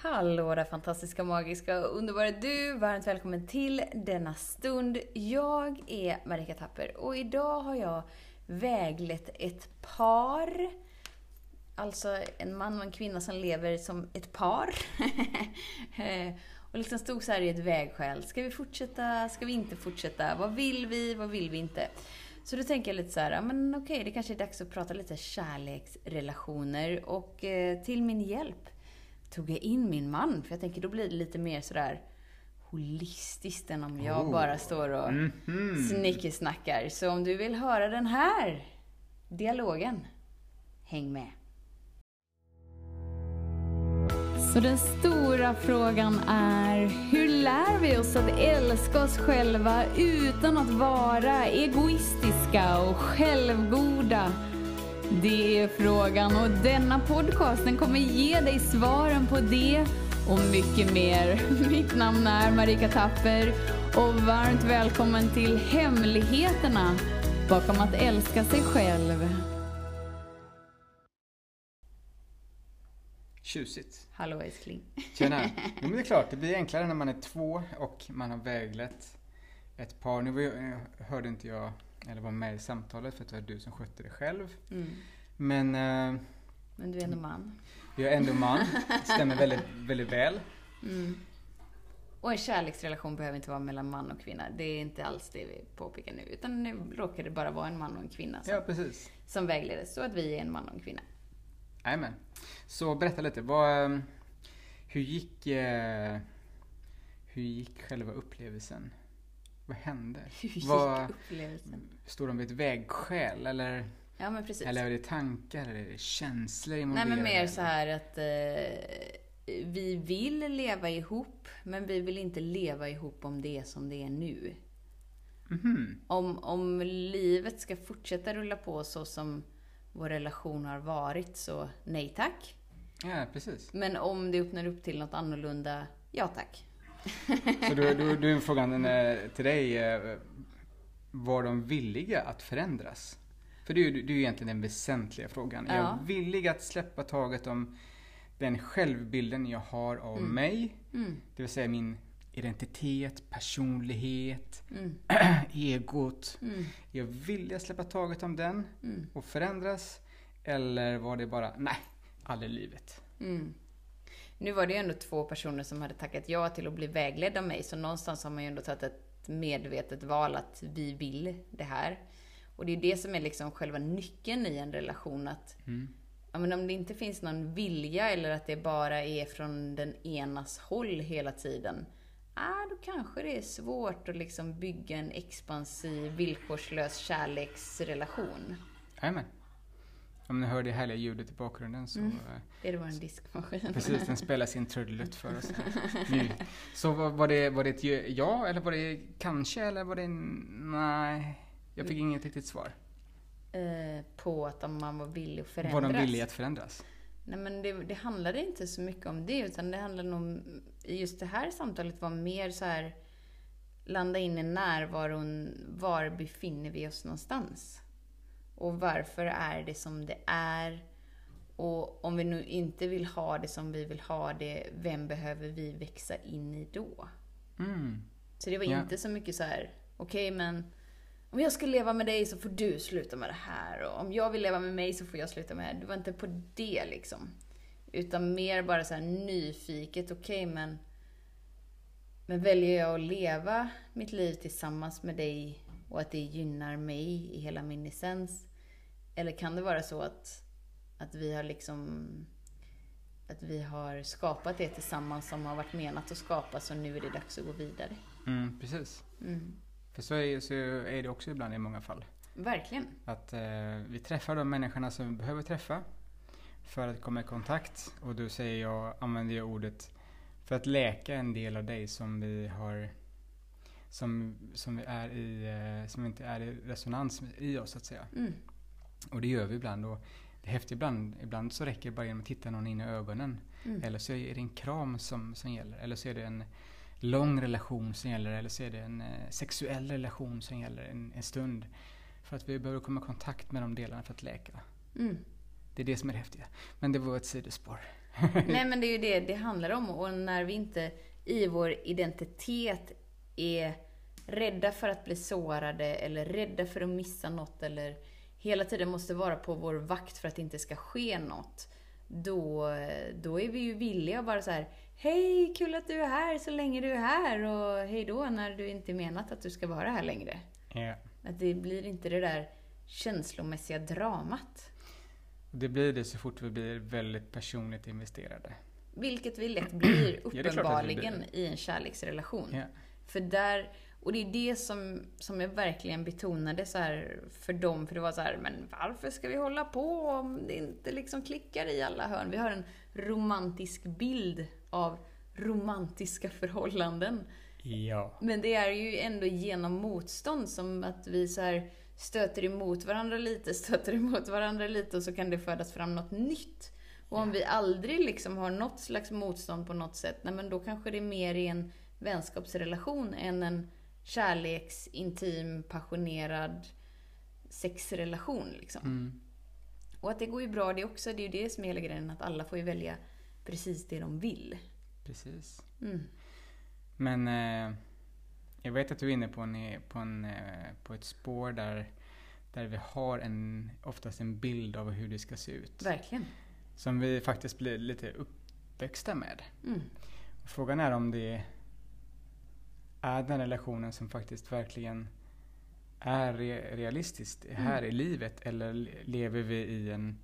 Hallå där fantastiska, magiska och underbara du! Varmt välkommen till denna stund. Jag är Marika Tapper och idag har jag väglett ett par. Alltså en man och en kvinna som lever som ett par. Eh, och liksom stod så här i ett vägskäl. Ska vi fortsätta? Ska vi inte fortsätta? Vad vill vi? Vad vill vi inte? Så då tänker jag lite så här, men okej, det kanske är dags att prata lite kärleksrelationer. Och eh, till min hjälp tog jag in min man, för jag tänker då blir det lite mer sådär holistiskt än om jag Oh. bara står och Mhm. snickesnackar. Så om du vill höra den här dialogen, häng med. Så den stora frågan är, hur lär vi oss att älska oss själva utan att vara egoistiska och självgoda? Det är frågan och denna podcast den kommer ge dig svaren på det och mycket mer. Mitt namn är Marika Tapper och varmt välkommen till Hemligheterna bakom att älska sig själv. Tjusigt. Hallå älskling. Tjena. Jo, men det är klart, det blir enklare när man är två och man har väglett ett par. Nu eh, hörde inte jag, eller var med i samtalet för att det var du som skötte det själv. Mm. Men eh, Men du är ändå man. jag är ändå man, stämmer väldigt, väldigt väl. Mm. Och en kärleksrelation behöver inte vara mellan man och kvinna. Det är inte alls det vi påpekar nu. Utan nu råkar det bara vara en man och en kvinna som, Ja, precis. som vägleder. Så att vi är en man och en kvinna. Jajamän. Så berätta lite, vad, eh, hur gick, eh, hur gick själva upplevelsen? Vad hände? Hur gick Vad- upplevelsen? Står de vid ett vägskäl eller, Ja men precis. eller är det tankar eller är det känslor Nej involverade? men mer så här att eh, vi vill leva ihop, men vi vill inte leva ihop om det är som det är nu. Mhm. Om, om livet ska fortsätta rulla på så som vår relation har varit, så nej tack. Ja, precis. Men om det öppnar upp till något annorlunda, ja tack. Så då, då, då är frågan eh, till dig, eh, var de villiga att förändras? För det är ju det är ju egentligen den väsentliga frågan. Är Ja. jag villig att släppa taget om den självbilden jag har av Mm. mig? Mm, Det vill säga min identitet, personlighet, mm, egot. mm, Är jag villig att släppa taget om den mm, och förändras? Eller var det bara, nej, aldrig i livet? Nu var det ju ändå två personer som hade tackat ja till att bli vägledda av mig, så någonstans har man ju ändå tagit ett medvetet val att vi vill det här. Och det är det som är liksom själva nyckeln i en relation, att Mm. ja, men om det inte finns någon vilja eller att det bara är från den enas håll hela tiden, ah, då kanske det är svårt att liksom bygga en expansiv, villkorslös kärleksrelation. Jajamän. Om ni hör det härliga ljudet i bakgrunden så Mm. eh, Är det vår diskmaskin? Precis, den spelar sin trudelutt för oss. Nu. Så var, det, var det ett ja, eller var det kanske, eller var det nej? Jag fick inget riktigt svar. Eh, på att om man var villig att förändras. Var de villiga att förändras? Nej men det, det handlade inte så mycket om det, utan det handlade nog om, just det här samtalet var mer så här landa in i närvaron, var befinner vi oss någonstans? Och varför är det som det är? Och om vi nu inte vill ha det som vi vill ha det, vem behöver vi växa in i då? Mm. Så det var Ja. inte så mycket så här, okej men om jag ska leva med dig så får du sluta med det här. Och om jag vill leva med mig så får jag sluta med det här. Det var inte på det liksom. Utan mer bara så här nyfiket, okej men men väljer jag att leva mitt liv tillsammans med dig och att det gynnar mig i hela min essens? Eller kan det vara så att, att vi har liksom att vi har skapat det tillsammans som har varit menat att skapas och nu är det dags att gå vidare. Mm, precis. Mm. För så är, så är det också ibland i många fall. Verkligen. Att eh, vi träffar de människorna som vi behöver träffa för att komma i kontakt. Och då säger jag, använder jag ordet för att läka en del av dig som vi har som, som vi är i, eh, som inte är i resonans i oss så att säga. Mm. Och det gör vi ibland. Och det är häftigt ibland. Ibland så räcker det bara genom att titta någon in i ögonen. Mm. Eller så är det en kram som, som gäller. Eller så är det en lång relation som gäller. Eller så är det en eh, sexuell relation som gäller en, en stund. För att vi behöver komma i kontakt med de delarna för att läka. Mm. Det är det som är det häftiga. Men det var ett sidospår. Nej men det är ju det det handlar om. Och när vi inte i vår identitet är rädda för att bli sårade eller rädda för att missa något eller hela tiden måste vara på vår vakt för att det inte ska ske något. Då, då är vi ju villiga att bara så här Hej, kul att du är här så länge du är här och hej då när du inte menat att du ska vara här längre. Ja. Att det blir inte det där känslomässiga dramat. Det blir det så fort vi blir väldigt personligt investerade. Vilket vi lätt blir Ja, uppenbarligen blir. i en kärleksrelation. Ja. För där, och det är det som, som jag verkligen betonade så här för dem, för det var så här, men varför ska vi hålla på om det inte liksom klickar i alla hörn? Vi har en romantisk bild av romantiska förhållanden. Ja. Men det är ju ändå genom motstånd som att vi så här stöter emot varandra lite, stöter emot varandra lite och så kan det födas fram något nytt. Och om vi aldrig liksom har något slags motstånd på något sätt, nej men då kanske det är mer i en vänskapsrelation än en kärleks, intim, passionerad sexrelation liksom. Mm. Och att det går ju bra det också, det är ju det som är hela grejen, att alla får ju välja precis det de vill. Precis. Mm. Men eh, jag vet att du är inne på, en, på, en, eh, på ett spår där, där vi har en, oftast en bild av hur det ska se ut. Verkligen. Som vi faktiskt blir lite uppväxta med. Mm. Frågan är om det är den relationen som faktiskt verkligen är re- realistiskt här i livet eller le- lever vi i en,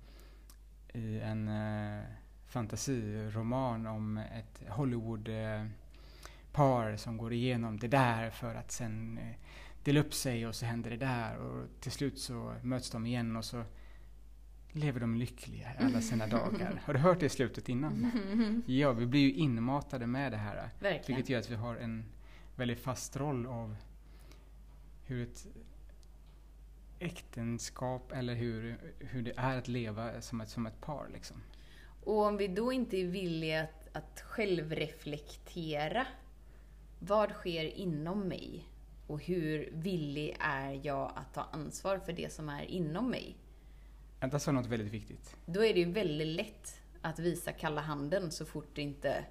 i en eh, fantasiroman om ett Hollywood-par som går igenom det där för att sen eh, dela upp sig och så händer det där och till slut så möts de igen och så lever de lyckliga alla sina dagar. Har du hört det i slutet innan? Ja, vi blir ju inmatade med det här. Verkligen. Vilket gör att vi har en väldigt fast roll av hur ett äktenskap eller hur, hur det är att leva som ett, som ett par. Liksom. Och om vi då inte är villiga att, att självreflektera. Vad sker inom mig? Och hur villig är jag att ta ansvar för det som är inom mig? Vänta, sa något väldigt viktigt. Då är det ju väldigt lätt att visa kalla handen så fort det inte...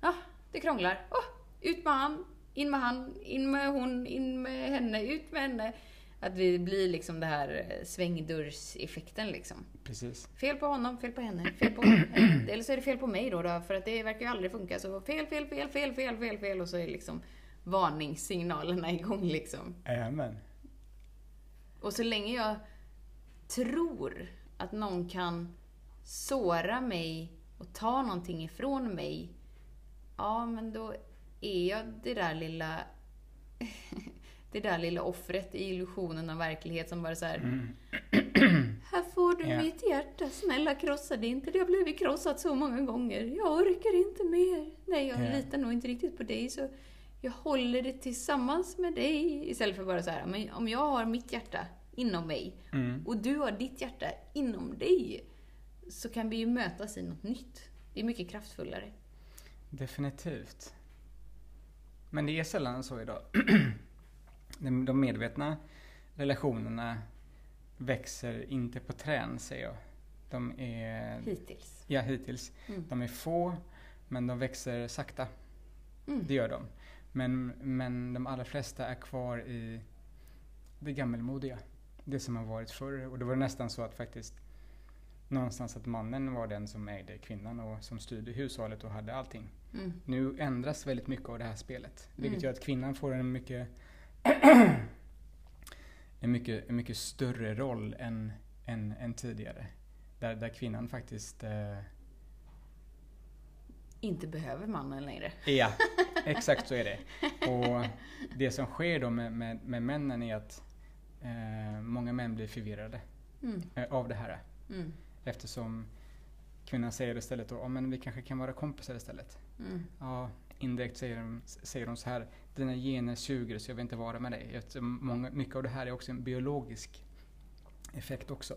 Ja, ah, det krånglar. Oh, ut med han, in med han, in med hon, in med henne, ut med henne. Att vi blir liksom det här eh, svängdörrseffekten liksom. Precis. Fel på honom, fel på henne, fel på honom. Eller så är det fel på mig då, då för att det verkar ju aldrig funka. Så fel, fel, fel, fel, fel, fel, fel och så är liksom varningssignalerna igång liksom. Amen. Och så länge jag tror att någon kan såra mig och ta någonting ifrån mig, ja men då är jag det där lilla det där lilla offret i illusionen av verklighet som bara så här. Här får du Ja. mitt hjärta, snälla krossa det inte. Det har blivit krossat så många gånger. Jag orkar inte mer. Nej, jag Ja. litar nog inte riktigt på dig så jag håller det tillsammans med dig. Istället för bara så här, men om jag har mitt hjärta inom mig Mm. och du har ditt hjärta inom dig så kan vi ju mötas i något nytt. Det är mycket kraftfullare. Definitivt. Men det är sällan så idag. De medvetna relationerna växer inte på trän, säger jag. De är, Hittills. ja hittills, Mm. de är få, men de växer sakta. Mm. Det gör de. Men, men de allra flesta är kvar i det gammelmodiga. Det som har varit förr. Och det var nästan så att faktiskt någonstans att mannen var den som ägde kvinnan och som styrde hushållet och hade allting. Mm. Nu ändras väldigt mycket av det här spelet. Vilket Mm. gör att kvinnan får en mycket en mycket, en mycket större roll än, än, än tidigare. Där, där kvinnan faktiskt eh, Inte behöver mannen längre. Ja, exakt så är det. Och det som sker då med, med, med männen är att eh, många män blir förvirrade Mm. eh, av det här. Mm. Eftersom kvinnan säger istället då, ja men vi kanske kan vara kompisar istället. Mm. Ja, indirekt säger de, säger de så här, dina gener suger så jag vill inte vara med dig. Många, mycket av det här är också en biologisk effekt också.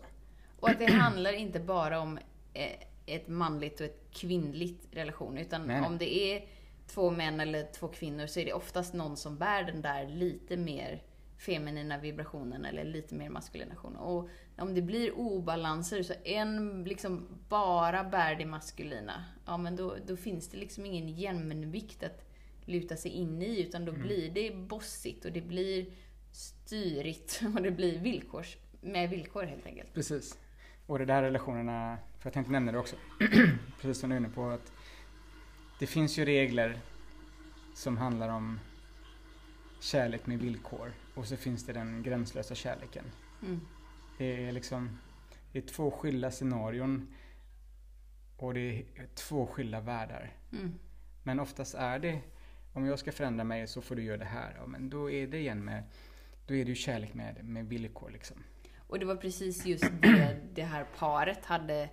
Och att det handlar inte bara om eh, ett manligt och ett kvinnligt relation. Utan nej. om det är två män eller två kvinnor så är det oftast någon som bär den där lite mer feminina vibrationen eller lite mer maskulination. Och om det blir obalanser så en liksom bara bär det maskulina, ja men då, då finns det liksom ingen jämnvikt att luta sig in i, utan då Mm. blir det bossigt och det blir styrigt och det blir villkors, med villkor helt enkelt. Precis. Och det där relationerna, för jag tänkte nämna det också, precis som du är inne på, att det finns ju regler som handlar om kärlek med villkor och så finns det den gränslösa kärleken. Mm. Det är liksom, det är två skilda scenarion och det är två skilda världar. Mm. Men oftast är det, om jag ska förändra mig så får du göra det här. Ja, men då är det igen med, då är det ju kärlek med, med villkor liksom. Och det var precis just det det här paret hade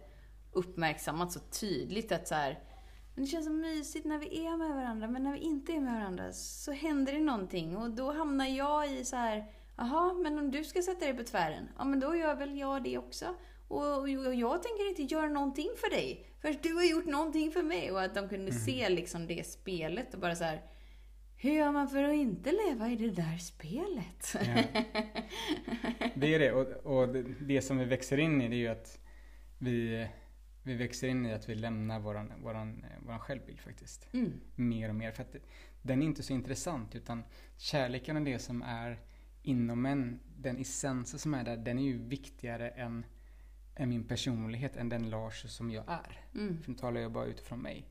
uppmärksammat så tydligt att så här, men det känns så mysigt när vi är med varandra, men när vi inte är med varandra så händer det någonting och då hamnar jag i så här, jaha, men om du ska sätta dig på tvären, ja men då gör väl jag det också. Och, och jag tänker inte göra någonting för dig, för du har gjort någonting för mig. Och att de kunde se liksom det spelet och bara så här, hur gör man för att inte leva i det där spelet? Ja. Det är det. Och, och det, det som vi växer in i det är ju att vi, vi växer in i att vi lämnar våran, våran, eh, våran självbild faktiskt. Mm. Mer och mer. För att den är inte så intressant utan kärleken och det som är inom en, den essensen som är där, den är ju viktigare än, än min personlighet, än den Lars som jag är. Mm. För nu talar jag bara utifrån mig.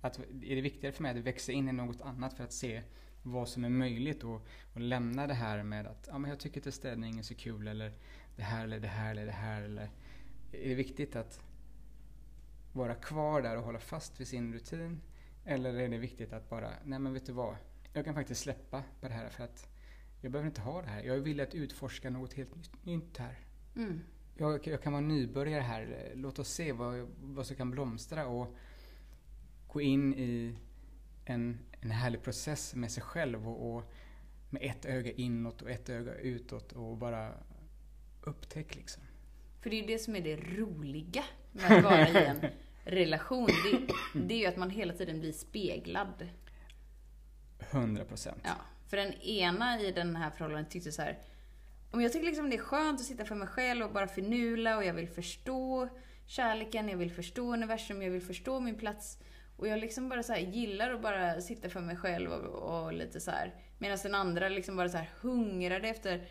Att, är det viktigare för mig att växa in i något annat för att se vad som är möjligt och, och lämna det här med att ja, men jag tycker inte städning är så kul eller det här eller det här eller det här. Eller, är det viktigt att vara kvar där och hålla fast vid sin rutin? Eller är det viktigt att bara, nej men vet du vad? Jag kan faktiskt släppa på det här för att jag behöver inte ha det här. Jag vill att utforska något helt nytt, nytt här. Mm. Jag, jag kan vara nybörjare här. Låt oss se vad, vad som kan blomstra och gå in i en, en härlig process med sig själv och, och med ett öga inåt och ett öga utåt och bara upptäck liksom. För det är ju det som är det roliga med att vara i en relation. Det, det är ju att man hela tiden blir speglad. 100 procent. Ja, för den ena i den här förhållandet tyckte så här. Om jag tycker liksom det är skönt att sitta för mig själv och bara förnula och jag vill förstå kärleken, jag vill förstå universum, jag vill förstå min plats. Och jag liksom bara så gillar att bara sitta för mig själv och, och lite så här. Medan den andra liksom bara så här hungrade efter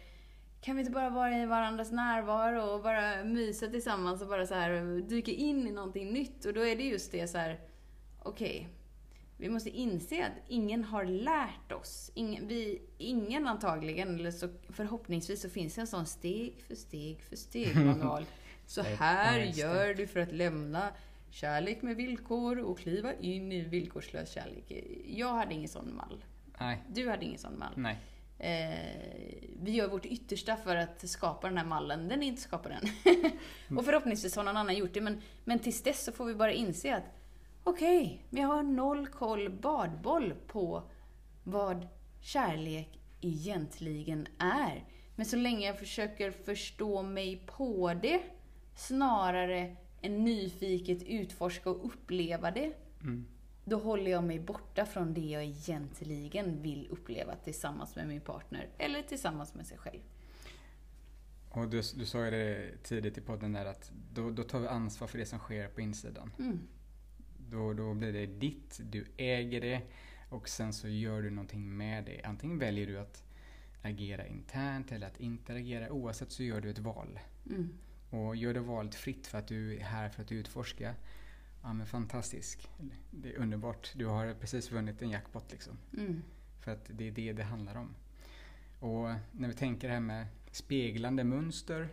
kan vi inte bara vara i varandras närvaro och bara mysa tillsammans och bara så här dyka in i någonting nytt? Och då är det just det så här. okej, vi måste inse att ingen har lärt oss. Ingen, vi, ingen antagligen, eller så förhoppningsvis så finns det en sån steg för steg för steg manual. Så här gör du för att lämna kärlek med villkor och kliva in i villkorslös kärlek. Jag hade ingen sån mall. Nej, Du hade ingen sån mall. nej. Eh, vi gör vårt yttersta för att skapa den här mallen. Den är inte skapad än. och förhoppningsvis har någon annan gjort det. Men, men tills dess så får vi bara inse att okej, men jag har noll koll badboll på vad kärlek egentligen är. Men så länge jag försöker förstå mig på det snarare än nyfiket utforska och uppleva det Mm. Då håller jag mig borta från det jag egentligen vill uppleva tillsammans med min partner eller tillsammans med sig själv. Och du, du sa ju det tidigt i podden där att då, då tar vi ansvar för det som sker på insidan. Mm. Då, då blir det ditt, du äger det och sen så gör du någonting med det. Antingen väljer du att agera internt eller att inte agera. Oavsett så gör du ett val. Mm. Och gör du valet fritt för att du är här för att utforska. Ja men fantastisk. Det är underbart. Du har precis vunnit en jackpot liksom. Mm. För att det är det det handlar om. Och när vi tänker det här med speglande mönster,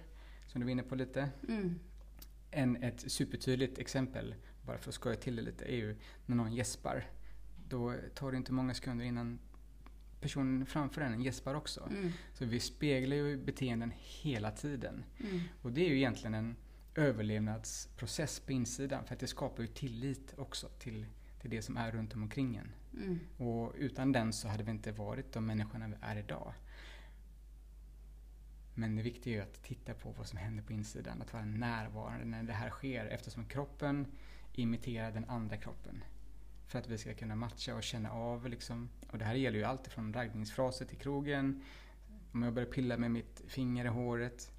som du var inne på lite. Mm. En, ett supertydligt exempel, bara för att skoja till det lite, är ju när någon gäspar. Då tar det inte många sekunder innan personen framför en gäspar också. Mm. Så vi speglar ju beteenden hela tiden. Mm. Och det är ju egentligen en överlevnadsprocess på insidan. För att det skapar ju tillit också till, till det som är runt omkring en. Mm. Och utan den så hade vi inte varit de människorna vi är idag. Men det viktiga är ju att titta på vad som händer på insidan. Att vara närvarande när det här sker eftersom kroppen imiterar den andra kroppen. För att vi ska kunna matcha och känna av liksom. Och det här gäller ju allt från raggningsfraser till krogen. om jag börjar pilla med mitt finger i håret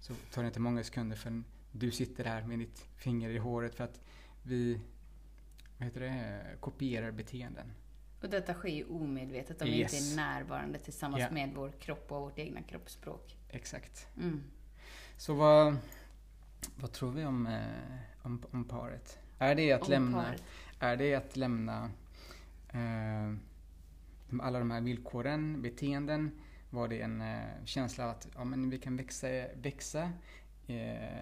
så tar det inte många sekunder förrän du sitter där med ditt finger i håret för att vi vad heter det, kopierar beteenden. Och detta sker ju omedvetet om vi Yes. inte är närvarande tillsammans Ja. med vår kropp och vårt egna kroppsspråk. Exakt. Mm. Så vad, vad tror vi om, eh, om, om paret? Är det att Om lämna, paret. är det att lämna eh, alla de här villkoren, beteenden? Var det en eh, känsla att ja, men vi kan växa, växa eh,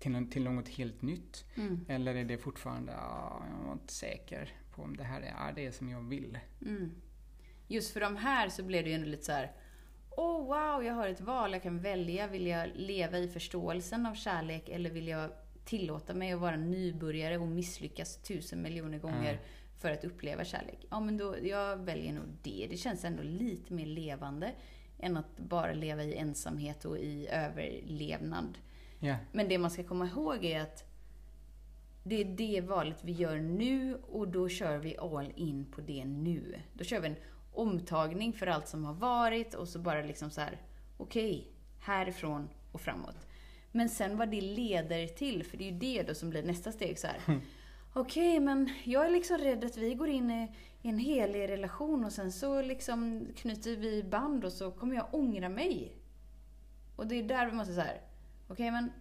till, till något helt nytt? Mm. Eller är det fortfarande, ja, jag var inte säker på om det här är det som jag vill? Mm. Just för de här så blev det ju ändå lite så här. Oh, wow, jag har ett val. Jag kan välja. Vill jag leva i förståelsen av kärlek eller vill jag tillåta mig att vara nybörjare och misslyckas tusen miljoner gånger Mm. för att uppleva kärlek? Ja, men då, jag väljer nog det. Det känns ändå lite mer levande än att bara leva i ensamhet och i överlevnad. Ja, Men det man ska komma ihåg är att det är det valet vi gör nu och då kör vi all in på det nu. Då kör vi en omtagning för allt som har varit och så bara liksom så här, okej, härifrån och framåt. Men sen vad det leder till, för det är ju det då som blir nästa steg så här. Okej, men jag är liksom rädd att vi går in i i en helig relation och sen så liksom knyter vi band och så kommer jag ångra mig. Och det är där vi måste så här. Okej men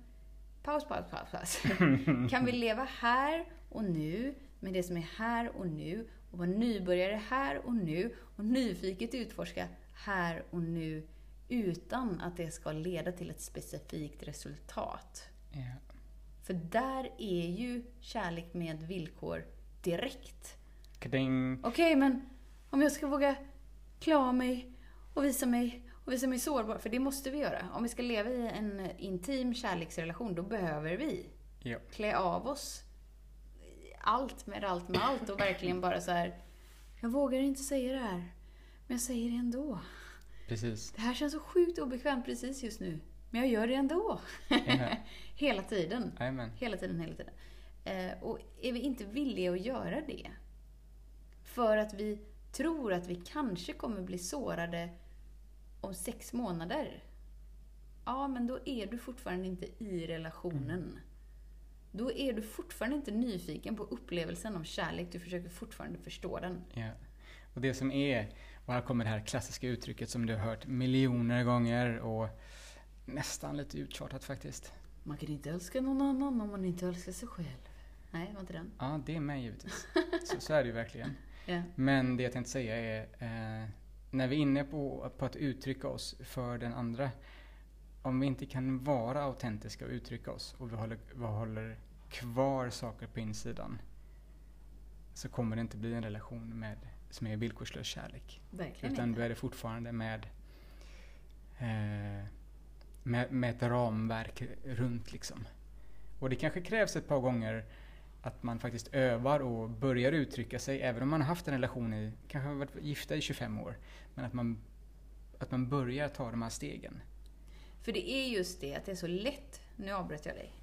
paus, paus, paus, paus. kan vi leva här och nu med det som är här och nu och vara nybörjare här och nu och nyfiket utforska här och nu utan att det ska leda till ett specifikt resultat. ja, För där är ju kärlek med villkor direkt. Okej, men om jag ska våga klä mig och visa mig och visa mig sårbar, för det måste vi göra. Om vi ska leva i en intim kärleksrelation, då behöver vi Ja. klä av oss allt med allt med allt och verkligen bara så här. Jag vågar inte säga det här, men jag säger det ändå. Precis. Det här känns så sjukt obekvämt precis just nu, men jag gör det ändå. Ja. hela tiden. Jajamän. Hela tiden, hela tiden. Eh, och är vi inte villiga att göra det, för att vi tror att vi kanske kommer bli sårade om sex månader, ja, men då är du fortfarande inte i relationen. Då är du fortfarande inte nyfiken på upplevelsen av kärlek, du försöker fortfarande förstå den. Ja. Och det som är, och här kommer det här klassiska uttrycket som du har hört miljoner gånger och nästan lite uttjatat faktiskt. Man kan inte älska någon annan om man inte älskar sig själv. Nej, var inte den. Ja, det är med givetvis. Så, så är det ju verkligen. Ja. Men det jag tänkte säga är, eh, när vi är inne på, på att uttrycka oss för den andra, om vi inte kan vara autentiska och uttrycka oss och vi håller, vi håller kvar saker på insidan, så kommer det inte bli en relation med, som är villkorslös kärlek. Verkligen Utan inte. då är det fortfarande med, eh, med, med ett ramverk runt liksom. Och det kanske krävs ett par gånger att man faktiskt övar och börjar uttrycka sig, även om man har haft en relation i, kanske har varit gifta i 25 år. Men att man, att man börjar ta de här stegen. För det är just det, att det är så lätt. Nu avbröt jag dig.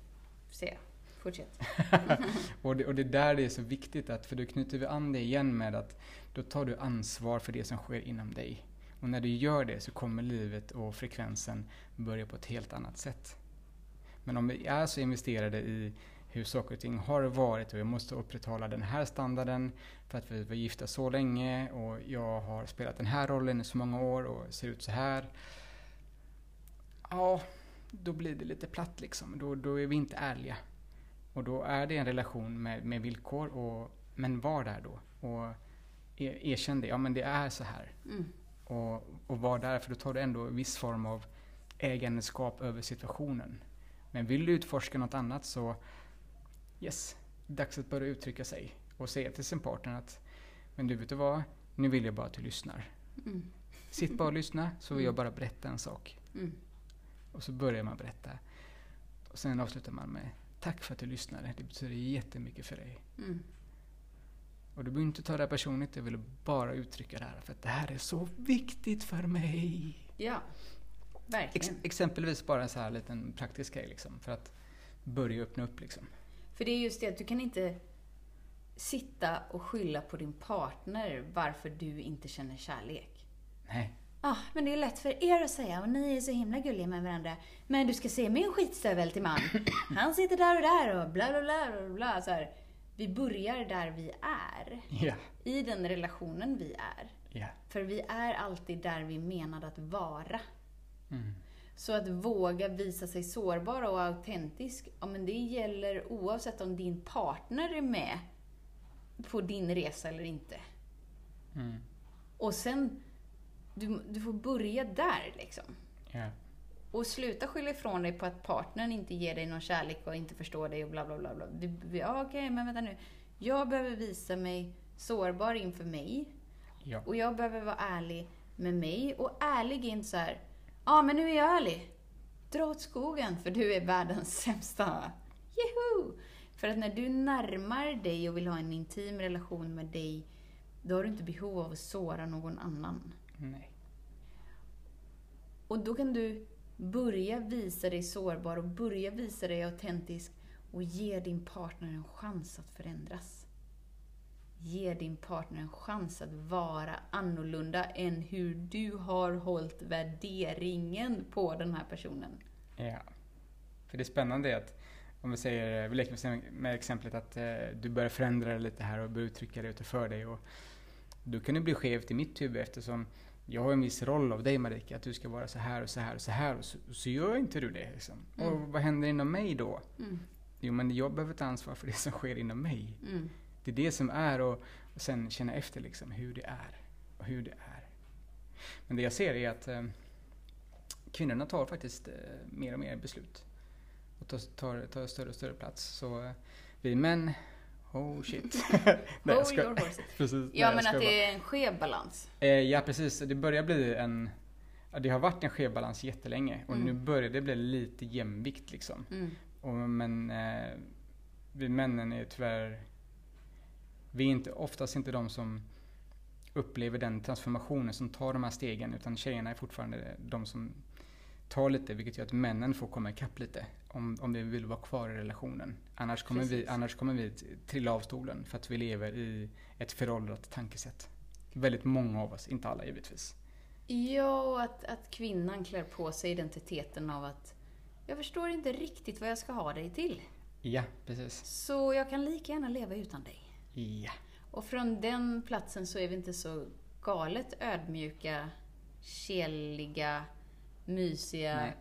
Se, fortsätt. Och det, och det är där det är så viktigt, att, för då knyter vi an det igen med att då tar du ansvar för det som sker inom dig. Och när du gör det så kommer livet och frekvensen börja på ett helt annat sätt. Men om vi är så investerade i hur saker och ting har varit och jag måste upprätthålla den här standarden för att vi var gifta så länge och jag har spelat den här rollen i så många år och ser ut så här. Ja, då blir det lite platt liksom. Då, då är vi inte ärliga. Och då är det en relation med, med villkor, och, men var där då. Och er, erkänn det, ja men det är så här. Mm. Och, och var där, för då tar du ändå viss form av ägandeskap över situationen. Men vill du utforska något annat så, yes, dags att börja uttrycka sig. Och säga till sin partner att, men du vet du vad, nu vill jag bara att du lyssnar. Mm. Sitt bara och lyssna, så vill jag bara berätta en sak. Mm. Och så börjar man berätta. Och sen avslutar man med Tack för att du lyssnade, det betyder jättemycket för dig. Mm. Och du behöver inte ta det här personligt, jag vill bara uttrycka det här för att det här är så viktigt för mig. Ja, Ex- verkligen. exempelvis bara en så här liten praktisk grej liksom, för att börja öppna upp liksom. För det är just det att du kan inte sitta och skylla på din partner varför du inte känner kärlek. Nej, Ja, men det är lätt för er att säga och ni är så himla gulliga med varandra. Men du ska se min skitstövel till man. Han sitter där och där och bla bla bla bla bla. Så här. Vi börjar där vi är. Ja. I den relationen vi är. Ja. För vi är alltid där vi menade att vara. Mm. Så att våga visa sig sårbar och autentisk, ja men det gäller oavsett om din partner är med på din resa eller inte. Mm. Och sen, du, du får börja där liksom. Ja. Och sluta skylla ifrån dig på att partnern inte ger dig någon kärlek och inte förstår dig och bla bla bla. bla. Vi, ja, okej, men vänta nu. Jag behöver visa mig sårbar inför mig. Ja. Och jag behöver vara ärlig med mig. Och ärlig är inte så här, ja men nu är jag ärlig. Dra åt skogen för du är världens sämsta. Juhu! För att när du närmar dig och vill ha en intim relation med dig, då har du inte behov av att såra någon annan. Nej. Och då kan du börja visa dig sårbar och börja visa dig autentisk och ge din partner en chans att förändras. Ge din partner en chans att vara annorlunda än hur du har hållit värderingen på den här personen. Ja. För det spännande är att om vi säger, vi leker med- exemplet att eh, du börjar förändra dig lite här och börjar uttrycka dig utifrån dig. Och då kan det bli skevt i mitt huvud eftersom jag har en viss roll av dig Marika, att du ska vara så här och så här och så här och så, så gör inte du det. Liksom. Mm. Och vad händer inom mig då? Mm. Jo men jag behöver ta ansvar för det som sker inom mig. Mm. Det är det som är och, och sen känna efter liksom hur det är. Och hur det är. Men det jag ser är att eh, kvinnorna tar faktiskt eh, mer och mer beslut. Och tar, tar, tar större och större plats. Så eh, vi män, oh shit. Nej, jag ska- your horses. Precis. Ja, men att det är en skev balans. Eh, ja precis, det börjar bli en... Det har varit en skev balans jättelänge och Mm. nu börjar det bli lite jämvikt liksom. Mm. Och, men eh, vi männen är tyvärr... Vi är inte, oftast inte de som upplever den transformationen, som tar de här stegen. Utan tjejerna är fortfarande de som tar lite, vilket gör att männen får komma ikapp lite. Om, om vi vill vara kvar i relationen. Annars kommer, vi, annars kommer vi trilla av stolen för att vi lever i ett föråldrat tankesätt. Väldigt många av oss, inte alla givetvis. Ja, och att, att kvinnan klär på sig identiteten av att jag förstår inte riktigt vad jag ska ha dig till. Ja, precis. Så jag kan lika gärna leva utan dig. Ja. Och från den platsen så är vi inte så galet ödmjuka, keliga, mysiga. Nej.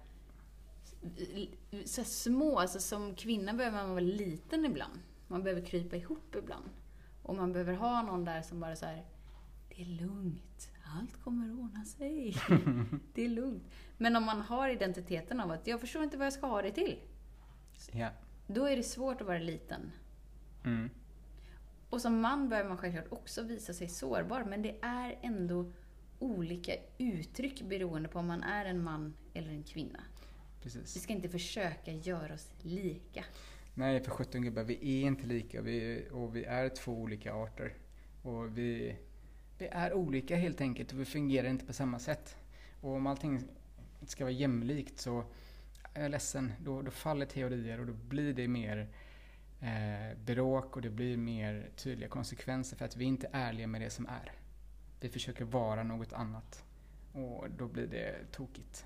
Så små, alltså som kvinna behöver man vara liten ibland. Man behöver krypa ihop ibland. Och man behöver ha någon där som bara så här, det är lugnt, allt kommer ordna sig. det är lugnt. Men om man har identiteten av att jag förstår inte vad jag ska ha det till. Ja. Då är det svårt att vara liten. Mm. Och som man behöver man självklart också visa sig sårbar, men det är ändå olika uttryck beroende på om man är en man eller en kvinna. Vi Precis. ska inte försöka göra oss lika. Nej, för sjutton gubbar, vi är inte lika vi, och vi är två olika arter. Och vi, vi är olika helt enkelt och vi fungerar inte på samma sätt. Och om allting ska vara jämlikt så är jag ledsen, då, då faller teorier och då blir det mer eh, bråk och det blir mer tydliga konsekvenser för att vi inte är ärliga med det som är. Vi försöker vara något annat och då blir det tokigt.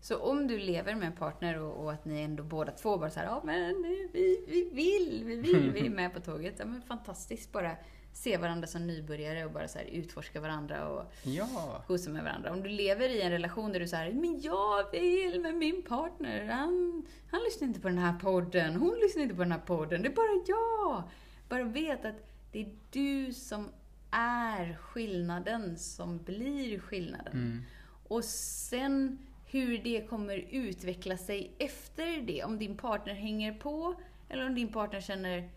Så om du lever med en partner och, och att ni ändå båda två bara så här, ja men vi, vi vill, vi vill, vi är med på tåget. Ja men fantastiskt bara se varandra som nybörjare och bara så här utforska varandra och Ja! gosa med varandra. Om du lever i en relation där du säger men jag vill med min partner, han, han lyssnar inte på den här podden, hon lyssnar inte på den här podden, det är bara jag. Bara vet att det är du som är skillnaden som blir skillnaden. Mm. Och sen hur det kommer utveckla sig efter det. Om din partner hänger på eller om din partner känner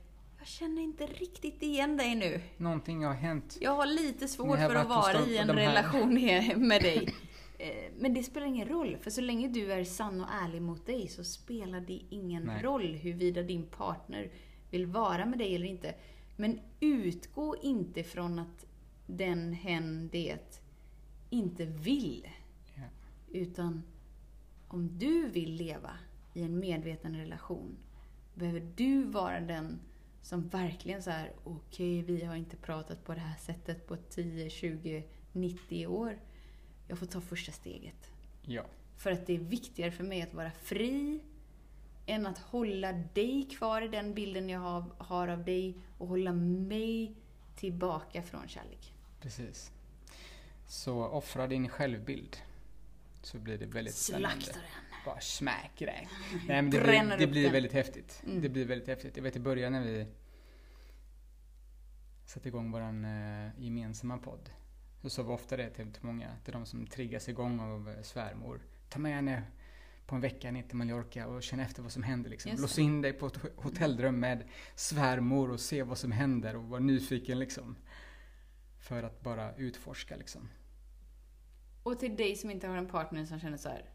jag känner inte riktigt igen dig nu. Någonting har hänt. Jag har lite svårt har för att vara i en relation med- med dig. Eh, Men det spelar ingen roll, för så länge du är sann och ärlig mot dig så spelar det ingen Nej. roll huruvida din partner vill vara med dig eller inte. Men utgå inte från att den, hen, det inte vill. Ja. Utan om du vill leva i en medveten relation behöver du vara den som verkligen så här, okej vi har inte pratat på det här sättet på 10, 20, 90 år. jag får ta första steget. Ja. För att det är viktigare för mig att vara fri än att hålla dig kvar i den bilden jag har, har av dig och hålla mig tillbaka från kärlek. Precis. Så offra din självbild. Så blir det väldigt spännande. Slakta den. Bara det. Nej men det Bränner blir, det blir den. väldigt häftigt. Mm. Det blir väldigt häftigt. Jag vet i början när vi satte igång våran eh, gemensamma podd. Så sa vi ofta det till, många, till de som triggas igång av eh, svärmor. Ta med henne på en vecka ner till Mallorca och känn efter vad som händer. Liksom. Lås in dig på ett hotellrum med svärmor och se vad som händer och var nyfiken liksom. För att bara utforska liksom. Och till dig som inte har en partner som känner så här.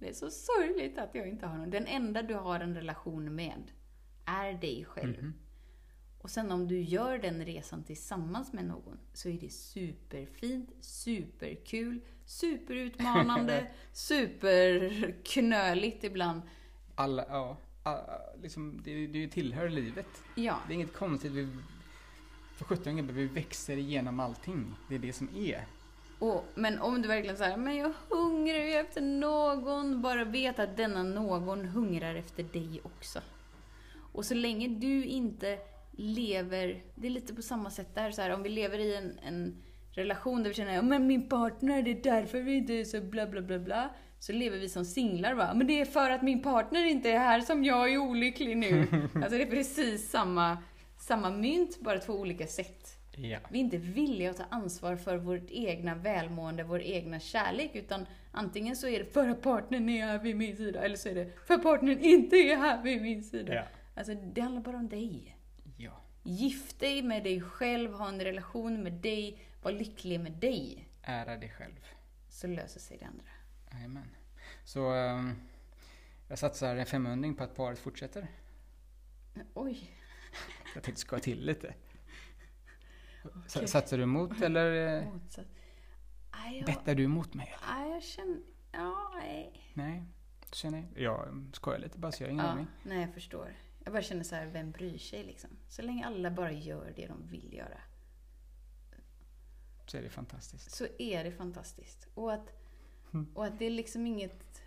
Det är så sorgligt att jag inte har någon. Den enda du har en relation med är dig själv. Mhm. Och sen om du gör den resan tillsammans med någon så är det superfint, superkul, superutmanande, superknöligt ibland. Alla, ja. liksom, det, det tillhör livet. Ja, Det är inget konstigt. Vi, för 17 gubbar, vi växer igenom allting. Det är det som är. Och, men om du verkligen säger men jag hungrar ju efter någon, bara vet att denna någon hungrar efter dig också. Och så länge du inte lever, det är lite på samma sätt där, så här, om vi lever i en, en relation där vi känner, men min partner, det är därför vi inte är så bla bla bla bla. Så lever vi som singlar va, men det är för att min partner inte är här som jag är olycklig nu. alltså det är precis samma, samma mynt, bara två olika sätt. Ja. Vi är inte villiga att ta ansvar för vårt egna välmående, vår egna kärlek, utan antingen så är det för att partnern är här vid min sida, eller så är det för att partnern inte är här vid min sida. Ja. Alltså, det handlar bara om dig. Ja. Gift dig med dig själv, ha en relation med dig, var lycklig med dig. Ära dig själv. Så löser sig det andra. Jajamän. Så ehm, jag satsar en femhundring på att paret fortsätter. Oj. Jag tänkte skoja till lite. Okej. Satsar du emot eller eh, Motsatt. Aj, jag, bettar du emot mig? aj, jag känner... Ja, nej. Nej, känner jag skojar lite bara så jag har ingen Ja, aning. nej, jag förstår. Jag bara känner så här, vem bryr sig liksom? Så länge alla bara gör det de vill göra. Så är det fantastiskt. så är det fantastiskt. Och att, Mm. och att det är liksom inget...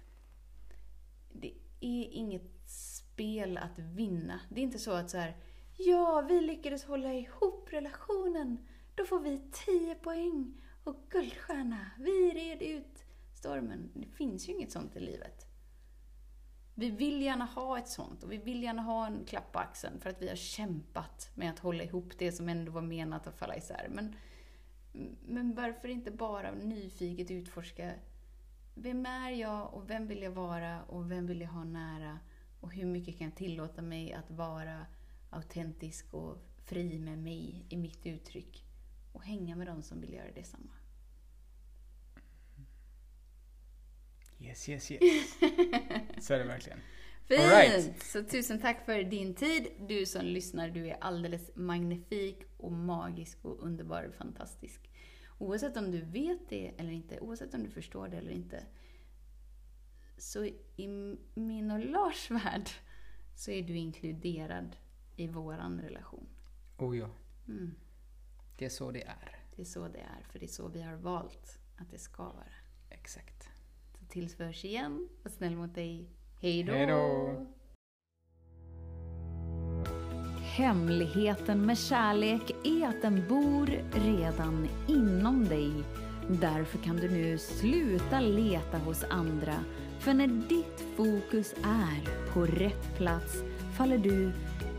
Det är inget spel att vinna. Det är inte så att så här, ja, vi lyckades hålla ihop relationen. Då får vi 10 poäng och guldstjärna. Vi red ut stormen. Det finns ju inget sånt i livet. Vi vill gärna ha ett sånt och vi vill gärna ha en klapp på axeln för att vi har kämpat med att hålla ihop det som ändå var menat att falla isär. Men men varför inte bara nyfiket utforska vem är jag och vem vill jag vara och vem vill jag ha nära och hur mycket kan jag tillåta mig att vara autentisk och fri med mig i mitt uttryck och hänga med de som vill göra detsamma. Yes, yes, yes. Så är det verkligen. Fint! Right. Så tusen tack för din tid. Du som lyssnar, du är alldeles magnifik och magisk och underbar och fantastisk. Oavsett om du vet det eller inte, oavsett om du förstår det eller inte, så i min och Lars värld så är du inkluderad i våran relation. Oh ja, Mm. det är så det är. Det är så det är, för det är så vi har valt att det ska vara. Exakt. Så tills vi hörs igen, var snäll mot dig. Hej då! Hej då. Hemligheten med kärlek är att den bor redan inom dig. Därför kan du nu sluta leta hos andra. För när ditt fokus är på rätt plats faller du